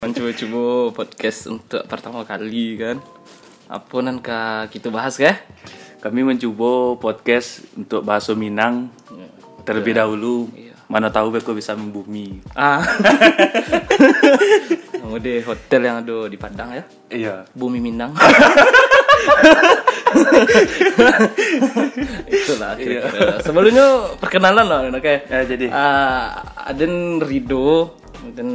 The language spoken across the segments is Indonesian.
Mencoba-coba podcast untuk pertama kali kan? Apa nanti kita bahas ya? Kami mencoba podcast untuk bahasa Minang terlebih dahulu. Iya. Mana tahu beko bisa membumi. Ah. Kamu di hotel yang ada di Padang ya? Iya. Bumi Minang. Itulah kira-kira. Sebelumnya perkenalan lah kayak Ya, jadi. Ah, Aden Rido dan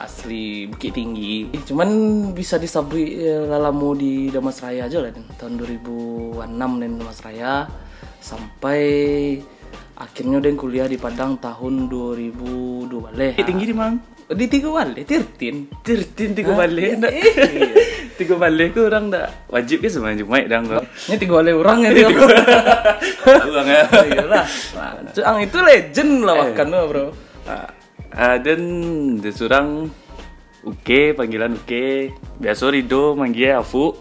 asli Bukit Tinggi. Cuman bisa disabui eh, lalamu di Damas Raya aja lah Den. tahun 2006 dan Damas Raya sampai akhirnya Den kuliah di Padang tahun 2002 balik. tinggi di mang. Di tiga balik, Tirtin. Tirtin tiga balik. ndak? tiga balik ku orang ndak wajib ke cuma dang kok. Ini tiga balik orang ya dia. Orang ya. Iyalah. Nah, itu legend lah tuh, Bro. Ah, ah, dan disurang Oke, panggilan oke. Biasa Rido manggil Afu.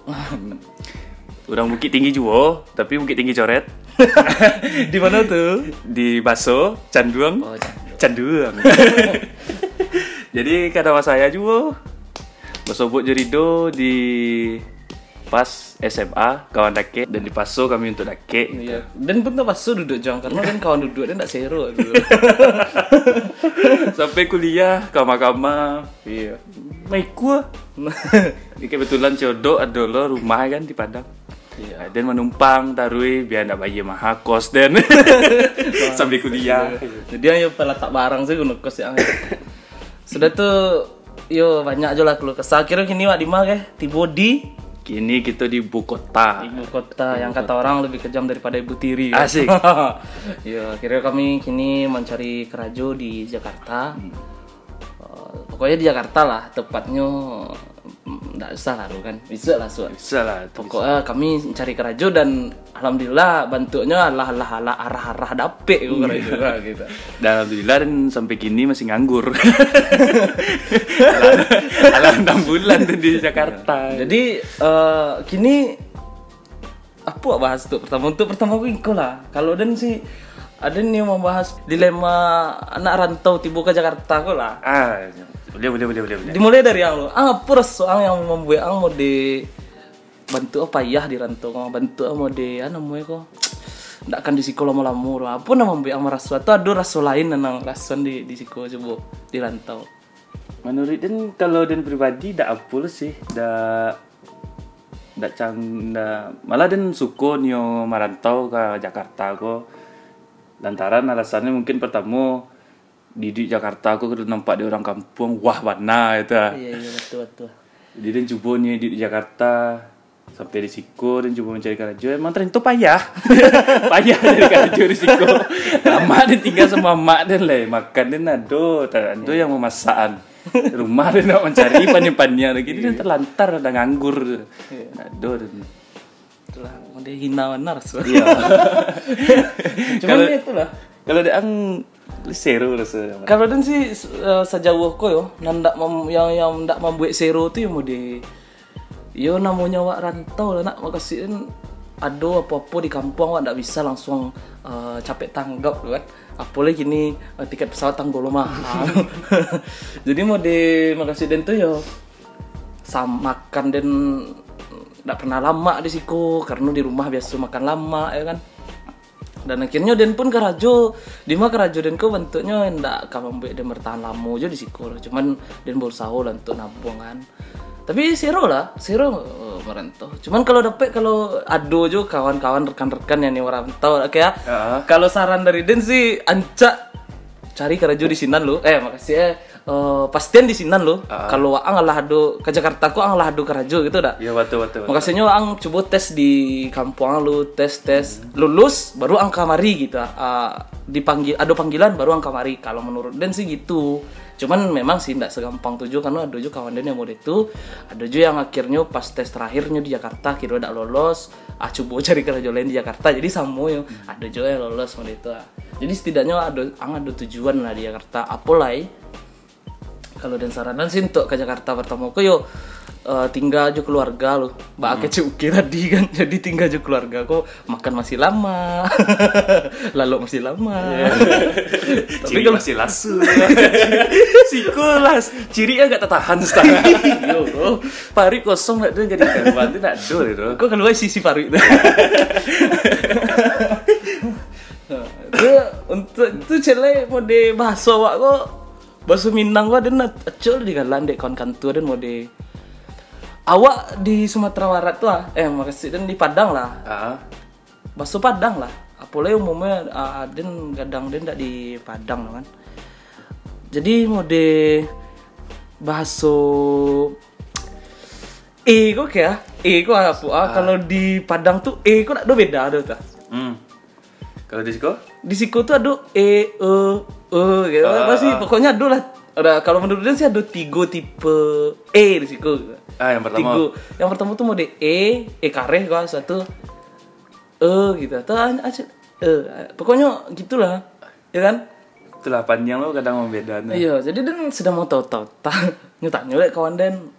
Orang Bukit Tinggi juga, tapi Bukit Tinggi coret. di mana tuh? Di Baso, Canduang. Oh, Canduang. Jadi kata mas saya juga Bersobot jerido di pas SMA kawan dake dan di paso kami untuk dake Iya. Dan pun tak pasal duduk jong karena kan kawan duduk dia tak seru gitu. sampai kuliah kama-kama iya. maiku ini kebetulan jodoh ada lo rumah kan di Padang Iya. dan menumpang tarui biar ndak bayar mahal kos dan sampai kuliah Jadi ayo pala tak barang sih guna kos yang. Sudah tuh yo banyak aja lah keluh kesah. Kira kini wak di mana ke? Tibo di kini kita di ibu kota ibu kota yang kata orang lebih kejam daripada ibu tiri. kan? Asik. Iya, kira kami kini mencari kerajo di Jakarta. Eh, pokoknya di Jakarta lah, tepatnya enggak usah lah lu kan. Bisa lah suat. bisa lah. Pokoknya kami cari kerajo dan alhamdulillah bentuknya lah lah lah arah-arah dapet itu kerajo lah, gitu. Dan alhamdulillah dan sampai kini masih nganggur. Alah enam bulan di Jakarta. Jadi eh, kini apa bahas tuh pertama untuk pertama aku ingko lah. Kalau dan sih ada nih mau bahas dilema anak rantau tiba ke Jakarta kok lah. Ah, boleh boleh boleh boleh. Dimulai dari yang lo. Ah, apa soal yang membuat ang mau di bantu apa ya di rantau kau bantu mau di ano mau kok ndak akan di siko lama-lama apa nama membuat ang merasa atau ada rasa lain nang rasuan di di siko coba di rantau Menurut dan kalau dan pribadi dak apa sih, dak dak cang dak malah dan suko nyo merantau ke Jakarta ko. Lantaran alasannya mungkin pertama di, di Jakarta aku udah nampak di orang kampung wah warna itu. iya iya betul betul. Jadi dan coba nih di di Jakarta sampai di Siko dan coba mencari karajo emang ternyata payah. Payah dari karajo di Siko. Lama dan tinggal sama mak dan lah makan dan ado ado yang memasakan. Rumah dan nak mencari pannya-pannya lagi. Dan terlantar ada nganggur. Ado dan itulah hina mana rasuan iya. Cuman ya itulah. kalau dia ang seru rasa kalau dan sih eh, sejauh ko yo mem, yang yang ndak membuat zero tuh yang mau di yo namanya wak rantau lah nak makasih kan ada apa-apa di kampung wak ndak bisa langsung eh, capek tanggap kan. Apalagi gini eh, tiket pesawat tanggul mahal jadi mau di makasih dan tuh yo sam makan dan ndak pernah lama di siku karena di rumah biasa makan lama ya kan? Dan akhirnya Den pun kerajo di mana kerajo Den ko bentuknya ndak kamu membuat Den bertahan lama aja di siku cuman Den berusaha untuk nabung kan. Tapi zero lah zero eh, merantau cuman kalau dapet kalau ado jo kawan-kawan rekan-rekan yang nih merantau kayak Ya. kalau saran dari Den sih ancak cari kerajo di Sinan lo eh makasih ya Eh, pastian di Sinan lo kalau ang lah ado ke Jakarta ko ang lah ado kerajo gitu dah ya waktu waktu Makasihnya ang coba tes di kampung lu tes tes lulus baru ang kamari gitu. Ah, dipanggil ada panggilan baru ang kamari kalau menurut Den sih gitu. Cuman memang sih tidak segampang tujuh karena ada juga kawan Den yang mau itu, ada juga yang akhirnya pas tes terakhirnya di Jakarta kira tidak lolos, ah coba cari kerja lain di Jakarta jadi sama yo. Ada juga yang lolos mau itu. ah. Jadi setidaknya ada ang ada tujuan lah di Jakarta. Apalagi kalau dan saranan sih untuk ke Jakarta pertama aku yo eh, tinggal aja keluarga lo mbak Hmm. kece uki tadi kan jadi tinggal aja keluarga kok makan masih lama lalu masih lama Iya. tapi kalau masih lasu. Sikulas. Ciri agak tertahan setengah. Yo, bro. Pari kosong nak jadi tu nak do itu. kok keluar sisi paru itu Nah, itu untuk itu cele mode bahasa awak kok bahasa Minang kok dan acul di galan dek kawan kantor dan mode awak di Sumatera Barat tuh ah eh makasih dan di Padang lah. Ah. bahasa Padang lah. Apalagi umumnya uh, den kadang den ndak di Padang kan. Jadi mode bahasa E kok kayak E kok apa ah, kalau di Padang tuh E kok ada beda ada tuh Hmm. Kalau di situ? di siku tuh ada E E E gitu Ah, apa sih ah. pokoknya ada lah ada kalau menurut dia sih ada tiga tipe E di siku Ah, yang pertama. Tiga. yang pertama tuh mode E E kare kok satu E gitu atau aja E pokoknya gitulah ya kan Itulah panjang lo kadang membeda. nih. Iya, jadi dan sedang mau tahu-tahu nyutak nyulek kawan dan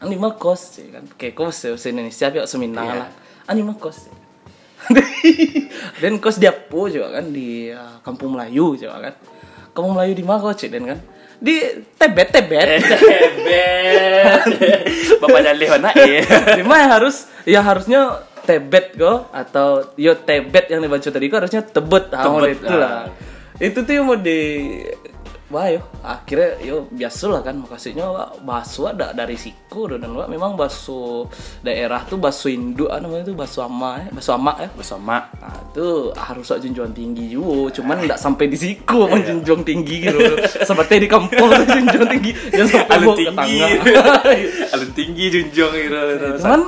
ani mah kos sih kan. Kayak kos ya Indonesia tapi seminang Iya. lah. Ani mah kos. sih. dan kos di Apo juga kan di uh, Kampung Melayu juga kan. Kampung Melayu di mana cek dan kan? Di Tebet Tebet. Tebet. Bapak jalih mana eh? di mana harus ya harusnya Tebet kok atau yo Tebet yang dibaca tadi kok harusnya Tebet. Ah, Tebet, itu lah. ah. Itu tuh yang mau di Wah yo, akhirnya yo biasa lah kan makasihnya Wak, bakso ada dari siku dan Wak, memang bakso daerah tuh bakso induk ah, namanya tuh bakso ama ya, bakso ama ya. Bersama. Nah, itu harus junjungan tinggi juga, cuman nggak sampai di siku menjunjung tinggi gitu. Seperti di kampung tuh junjung tinggi, jangan sampai Alun tinggi. Alun tinggi junjung gitu. Cuman-.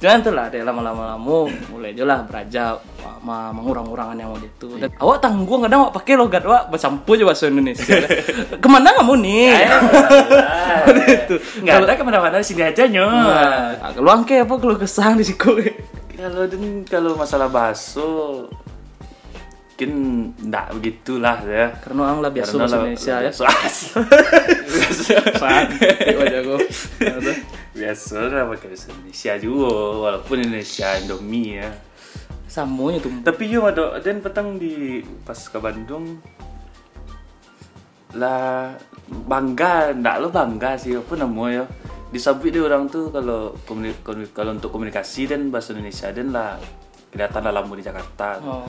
Jangan tuh lah, deh lama-lama lama mulai aja lah beranjak sama mengurang-urangan yang mau itu. Dan awak tanggung kadang awak pakai logat awak bercampur aja bahasa Indonesia. Ke mana kamu nih? itu. Enggak ada ke mana-mana di sini aja nyo. Nah, kalau angke apa kalau kesang di siku? Kalau dan kalau masalah bakso mungkin enggak begitulah ya. Karena orang lah biasa bahasa Indonesia ya. Biasa. Biasa lah pakai bahasa Indonesia juga walaupun Indonesia Indomie ya. Samunya tuh. Tapi yo ada dan petang di pas ke Bandung lah bangga ndak lo bangga sih apa namanya ya disabit dia orang tuh kalau kalau untuk komunikasi dan bahasa Indonesia dan lah kelihatan lah lampu di Jakarta Oh.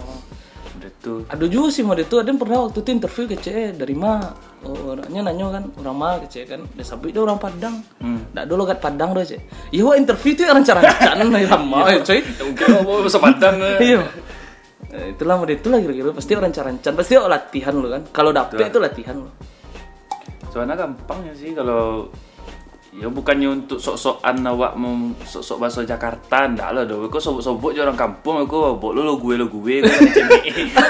Udah tuh Ada juga sih mode itu, ada yang pernah waktu itu interview ke CE dari mana? Oh, orangnya nanya kan, orang mana ke CE kan? Dia sabit dia orang Padang. Hmm. Ada logat Padang doh CE. Iya wah interview itu orang cara cara lama ya coy. mungkin mau bahasa Padang eh. Iya. Eh, itulah mode itulah kira-kira pasti orang cara pasti latihan lo kan. Kalau dapet itu latihan lo. soalnya gampang ya sih kalau ya bukannya untuk sok-sokan awak mau sok-sok bahasa Jakarta ndak lah doh kok sobok-sobok orang kampung aku bok lo lo gue lo gue kan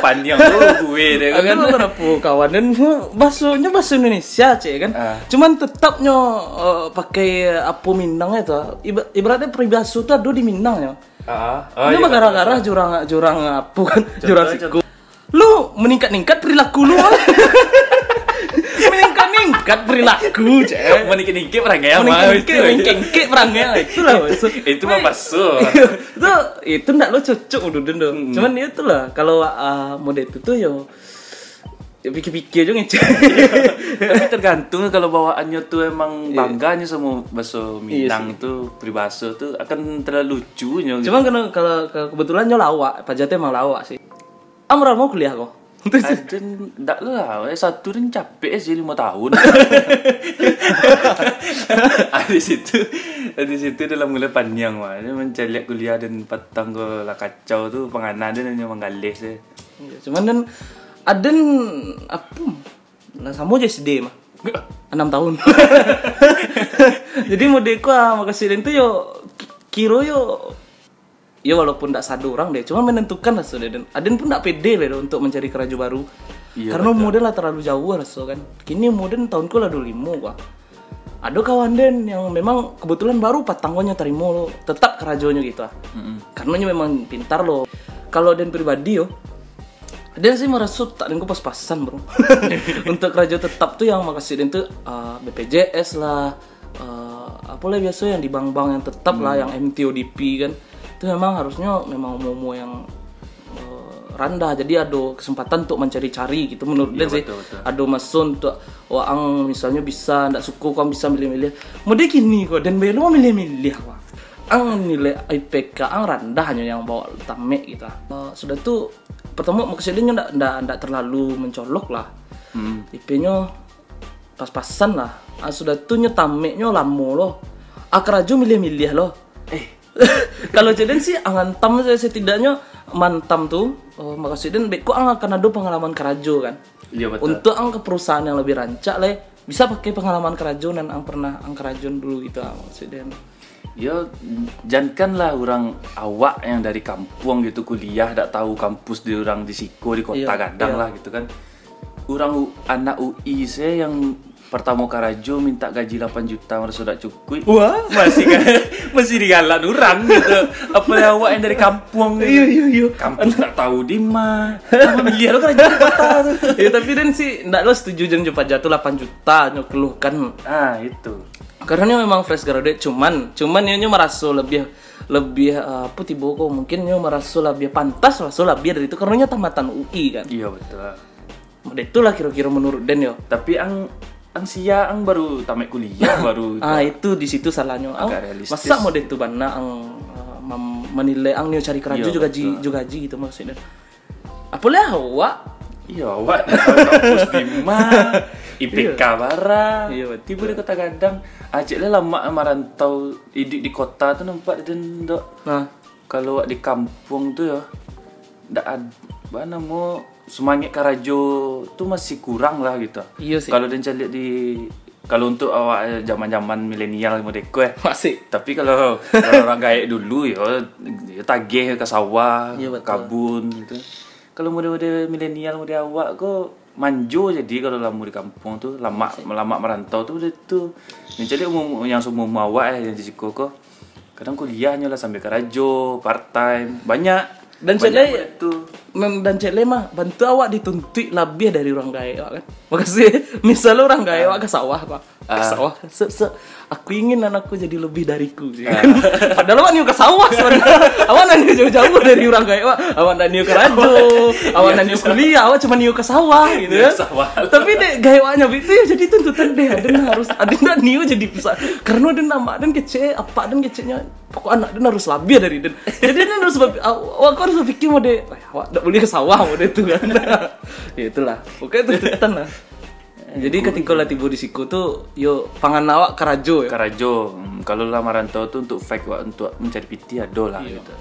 panjang lo gue deh Aku kan kan beberapa kawan dan bahasanya bahasa Indonesia cek kan. Ah. Cuman tetapnya eh, pakai apa Minang itu. Iba- ibaratnya peribahasa itu ada di Minang ya. ah Ini mah gara-gara jurang jurang apa kan jurang siku. Lu meningkat-ningkat perilaku lu. meningkat-ningkat perilaku, cek. menikah-nikah perang ya mah Meningkat-ningkat, meningkat perangnya itulah maksud. itu mah baso itu itu ndak lo cocok udah dulu. Cuman itu lah kalau uh, mode itu tuh yo ya pikir-pikir aja ngecek. tapi tergantung kalau bawaannya tuh emang bangganya sama bahasa Minang tuh peribahasa tuh akan terlalu lucunya. Cuman kalau kalau kebetulan nyo lawak, pajatnya emang lawak sih. Amral mau kuliah kok. Dan enggak lah, eh, satu dan capek sih lima tahun. Ah, di situ, di situ dalam mulai panjang mah. Dia mencari kuliah dan petang ke lah kacau tuh penganan dia hanya menggalih sih. Iya, cuman dan aden apa? Lah sama aja SD mah. enam tahun. Jadi modeku ah makasih itu yo ki- kiro yo ya walaupun tidak satu orang deh, cuma menentukan lah sudah dan Aden pun tidak pede lah untuk mencari kerja baru. Iya, Karena model lah terlalu jauh lah so kan. Kini model tahunku lah dulu lima gua. Ada kawan den yang memang kebetulan baru patangonya terima lo, tetap kerajonya gitu ah. Karena nya memang pintar lo. Kalau den pribadi yo, dan sih merasa tak dengan pas-pasan bro Untuk kerja tetap tuh yang makasih dan tuh uh, BPJS lah uh, apa lah biasa yang di bank-bank yang tetap lah yang MTODP kan itu memang harusnya memang momo yang eh, rendah. Jadi ada kesempatan untuk mencari-cari gitu menurut dia sih. ada masuk untuk orang misalnya bisa ndak suka kau bisa milih-milih. Mau dia gini kok dan belo mau milih-milih wah ang nilai IPK ang rendah hanya yang bawa tamek gitu. Eh, sudah tuh pertama maksudnya ndak ndak ndak terlalu mencolok lah. Hmm. IP-nya pas-pasan lah. Ah, sudah tuh nyetameknya lama loh. Akraju milih-milih loh. Eh, kalau jadi sih angantam saya setidaknya mantam tuh oh, makasih dan kok ang akan ada pengalaman kerajo kan iya betul. untuk ang ke perusahaan yang lebih rancak le bisa pakai pengalaman kerajon dan ang pernah ang kerajon dulu gitu ah, maksudnya Ya, jangankanlah orang awak yang dari kampung gitu kuliah, tak tahu kampus di orang di Siko di kota Iya, kadang iya. lah gitu kan. Orang anak UI saya yang pertama karajo minta gaji 8 juta merasa sudah cukup. wah Masih kan masih digalan orang gitu. Apa awak yang dari kampung iya iya iya Kampus tak tahu di mana. Apa miliar kan di kota tuh. ya tapi dan sih ndak lo setuju jangan cepat jatuh 8 juta nyokeluh kan Ah, itu. karena dia memang fresh graduate cuman cuman dia merasa lebih lebih eh, apa tiba kok mungkin dia merasa lebih pantas merasa lebih dari itu karena dia tamatan UI kan Iya betul. Udah itulah kira-kira menurut Den yo Tapi ang ang sia ang baru tamat kuliah baru ah itu di situ salahnya ang, Agak realistis. masa mau itu bana ang mem- menilai ang dia cari kerja Iya, juga ji juga ji gitu maksudnya apa lah awak Iya, awak kampus di mana? IPK bara. Iya, betul. Tiba di kota Gadang. Acik lah lama merantau hidup di kota tuh nampak dan dok. nah Kalau di kampung tuh ya, ndak ada mana mau semangat karajo tuh masih kurang lah gitu. iya sih Kalau dan cari di kalau untuk awak zaman-zaman milenial modeko ya. masih Tapi kalau, orang gaek dulu ya, ya tagih ke sawah, Iya, kabun gitu. Kalau mode-mode milenial mode awak kok manjo jadi kalau lama di kampung tuh lama lama merantau tuh. Yang jadi umum yang semua awak ya yang di kok kadang kuliahnya lah sambil kerajo, part time, banyak. Dan banyak tuh. Mem dan cek mah bantu awak dituntut lebih dari orang gaya kan. Makasih misalnya orang gaya awak ke sawah pak. Ke Ah. sawah. Se, se- aku ingin anakku jadi lebih dariku sih kan? padahal awak niu ke sawah sebenarnya. Awak nanya jauh-jauh dari orang gaya awak. Awak nanya niu ke rajo awak nanya kuliah awak cuma niu ke sawah gitu ya. tapi deh gaya awaknya itu ya jadi tuntutan deh dan harus ada niu jadi bisa karena dan nama dan kece apa dan kecenya pokok anak dan harus lebih dari dan jadi dan harus lebih- awak harus berpikir mau deh awak boleh ke sawah mau deh itu kan ya itulah pokoknya tuntutan lah jadi ketika lah tiba di siku tuh yo pangan awak kerajo ya Karajo, hmm, kalau lah merantau tuh untuk fake wak, untuk mencari piti ada lah gitu.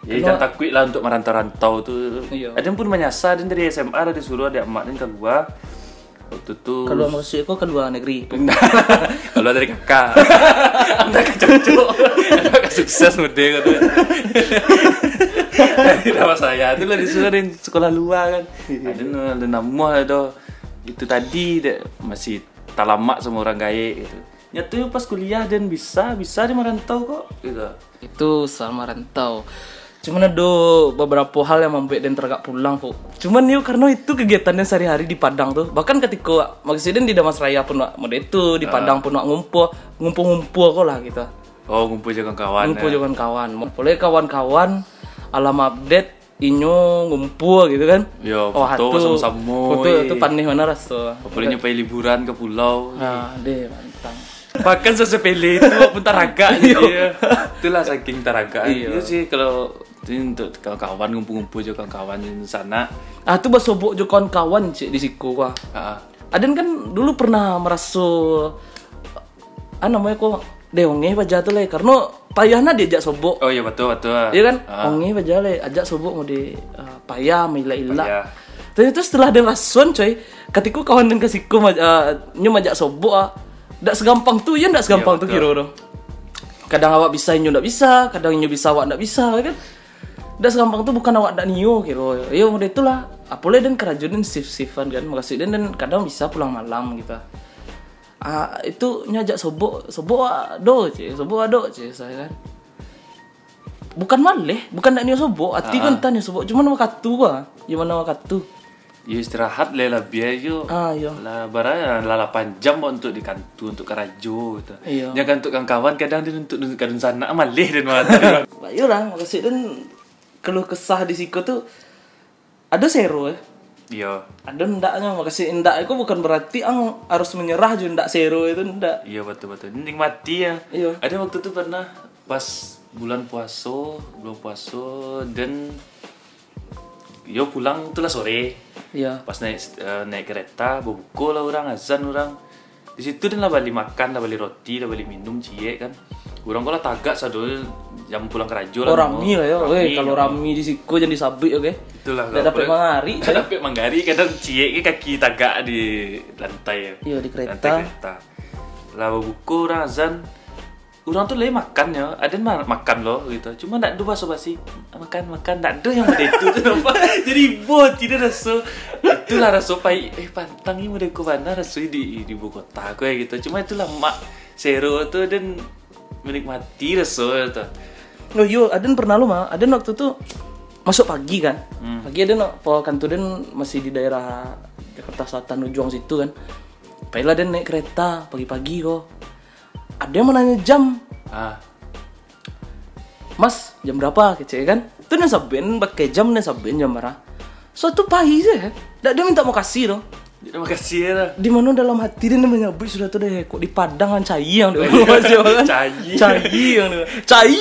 Jadi jangan takut lah untuk merantau-rantau tuh. Iya. Ada pun menyasar dan dari SMA ada disuruh ada emak dan keluar. Waktu tuh kalau maksudnya kok ke luar negeri. Kalau dari kakak. Anda kan cocok. Kakak sukses mode kata dari nama saya itu lah disuruh dari sekolah luar kan. Ada ada nama ada itu tadi dek, masih tak lama sama orang gaye gitu. Nyatu pas kuliah dan bisa bisa di merantau kok gitu. Itu sama rantau cuman ada beberapa hal yang membuat dan tergak pulang kok cuman yuk karena itu kegiatannya sehari-hari di Padang tuh. Bahkan ketika maksudnya di Damas Raya pun wak mode itu di Padang pun ngumpul ngumpul ngumpul kok lah gitu. Oh ngumpul jaga kawan ngumpul dengan kawan. Boleh kawan-kawan alam update inyo ngumpul gitu kan. Yo, Wah, foto tuh- sama-sama, foto eh. itu panih mana rasa Apalagi nyampe liburan ke pulau nah deh mantap. Bahkan sesepele itu pun taraga gitu ya. Itulah saking taraga. Iya. Itu sih kalau ini untuk kawan-kawan ngumpul-ngumpul juga kawan-kawan di sana. ah tuh bahasa sobok jo kawan-kawan cik di siku wah. Ah, Aden kan dulu pernah merasa ah namanya kok deonge baja tuh le. Karena payahna diajak sobok. Oh iya betul betul. iya kan? Ah, onge baja le. Ajak sobok mau di ah, payah mila ila dan itu setelah ada rasuan coy ketika kawan dan kasiku uh, nyu majak sobok ah. Ndak segampang tuh ya ndak segampang tuh betul. kira kadang awak bisa nyu ndak bisa kadang nyu bisa awak ndak bisa kan ndak segampang tuh bukan awak ndak nyu kira ya udah itulah apalagi dan kerajunan shift shiftan kan makasih dan dan kadang bisa pulang malam gitu ah itu nyajak sobok sobok ado cie sobok ado cie saya kan bukan maleh bukan nak nyu sobok hati kan tanya sobok cuman wakatu ah gimana wakatu Ya istirahat lah lah biar yo. Ah, iya. Lah barang lah 8 jam untuk di kantor untuk kerajo gitu. Iya. Jangan untuk kawan-kawan kadang dia untuk kadang sana malih dan mata. Yo lah makasih dan keluh kesah di siku tuh ada zero ya. Iya. Ada ndaknya makasih ndak itu bukan berarti ang harus menyerah juga ndak zero itu ndak. Iya betul betul. Nikmati ya. Iya. Ada waktu itu pernah pas bulan puasa, bulan puasa dan yo pulang itulah sore. Iya. Pas naik eh, naik kereta, buku lah orang azan orang. Di situ dan lah balik makan, lah balik roti, lah balik minum cie kan. Orang kalau tagak sadu jam pulang kerajo Oh rami lah ya. Weh kalau rami di siku jangan disabik oke. Itulah Ndak dapat mangari. Tidak dapat manggari kadang cie kaki tagak di lantai ya. Iya di kereta. Lantai kereta. Lah buku orang azan Orang tuh lagi makan ya, ada yang ma- makan loh gitu. Cuma ndak ada bahasa basi. Makan makan ndak ada yang ada itu tuh? Jadi bot tidak rasa. Itulah rasa pai. Eh pantang ini ke mana rasa di di ibu kota aku ya gitu. Cuma itulah mak seru tuh dan menikmati rasa itu. Oh yo, Aden pernah lu mah. Aden waktu tuh masuk pagi kan. Hmm. Pagi Aden po kantor Den masih di daerah Jakarta Selatan Ujung situ kan. Pailah Aden naik kereta pagi-pagi kok. Ada yang mau nanya jam. Ah, Mas, jam berapa? Kece kan? Itu nih saben pakai jam nih saben jam berapa? Suatu pagi sih. Dak dia minta mau kasih dong. Terima kasih ya. Di mana dalam hati dia menyabut sudah tuh deh kok di Padang kan cai yang dia kan. Cai. Cai yang. Cai.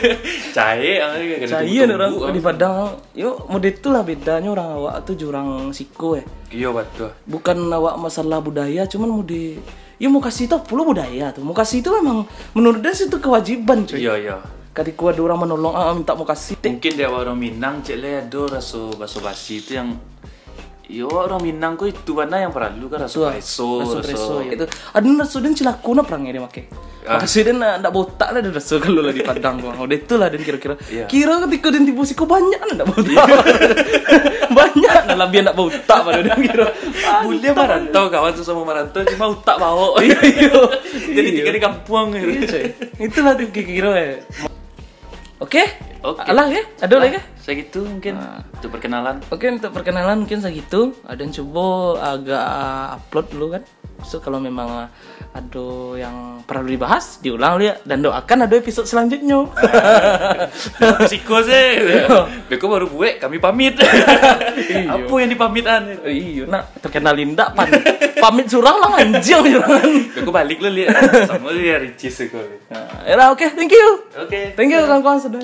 Cai tunggu-tunggu, yang orang ah. di Padang. Yuk, model itu lah bedanya orang awak tuh jurang siko ya. Iya betul. Bukan awak masalah budaya, cuman mode Ya mau kasih itu perlu budaya tuh. Mau kasih itu memang menurut dia itu kewajiban cuy. Iya iya. Ketika ada orang menolong, ah, minta mau kasih. Mungkin dia orang Minang cek le ada rasa baso basi itu yang Yo orang Minang itu mana yang perlu kan rasa preso, Rasu preso. Itu ada rasu dan cilaku na perangnya dia make. Ah. Makasih dia nak ndak botak lah dia rasu kalau lah di Padang bang. Udah itulah dan kira-kira. Iya. Kira ketika dia tipu siko banyak lah ndak botak. banyak lah lebih nak botak pada dia kira. Boleh marantau kawan tuh sama marantau cuma utak bawa. Iya iya. Jadi tinggal di kampung Iya, gitu. coy. Itulah tuh kira-kira ya. Oke. Oke. Alah ya, ada lagi. ya? Saya gitu mungkin untuk perkenalan. Oke untuk perkenalan mungkin segitu. Ada yang coba agak upload dulu kan. So kalau memang ada yang perlu dibahas diulang ya dan doakan ada episode selanjutnya. Siko sih. Beko baru buat kami pamit. Apa yang dipamitan? iya, nak terkenalin ndak pan. Pamit surang lah anjing jurangan. Beko balik lu lihat sama dia Ricis. Nah, ya oke, thank you. Oke. Thank you kawan-kawan sudah.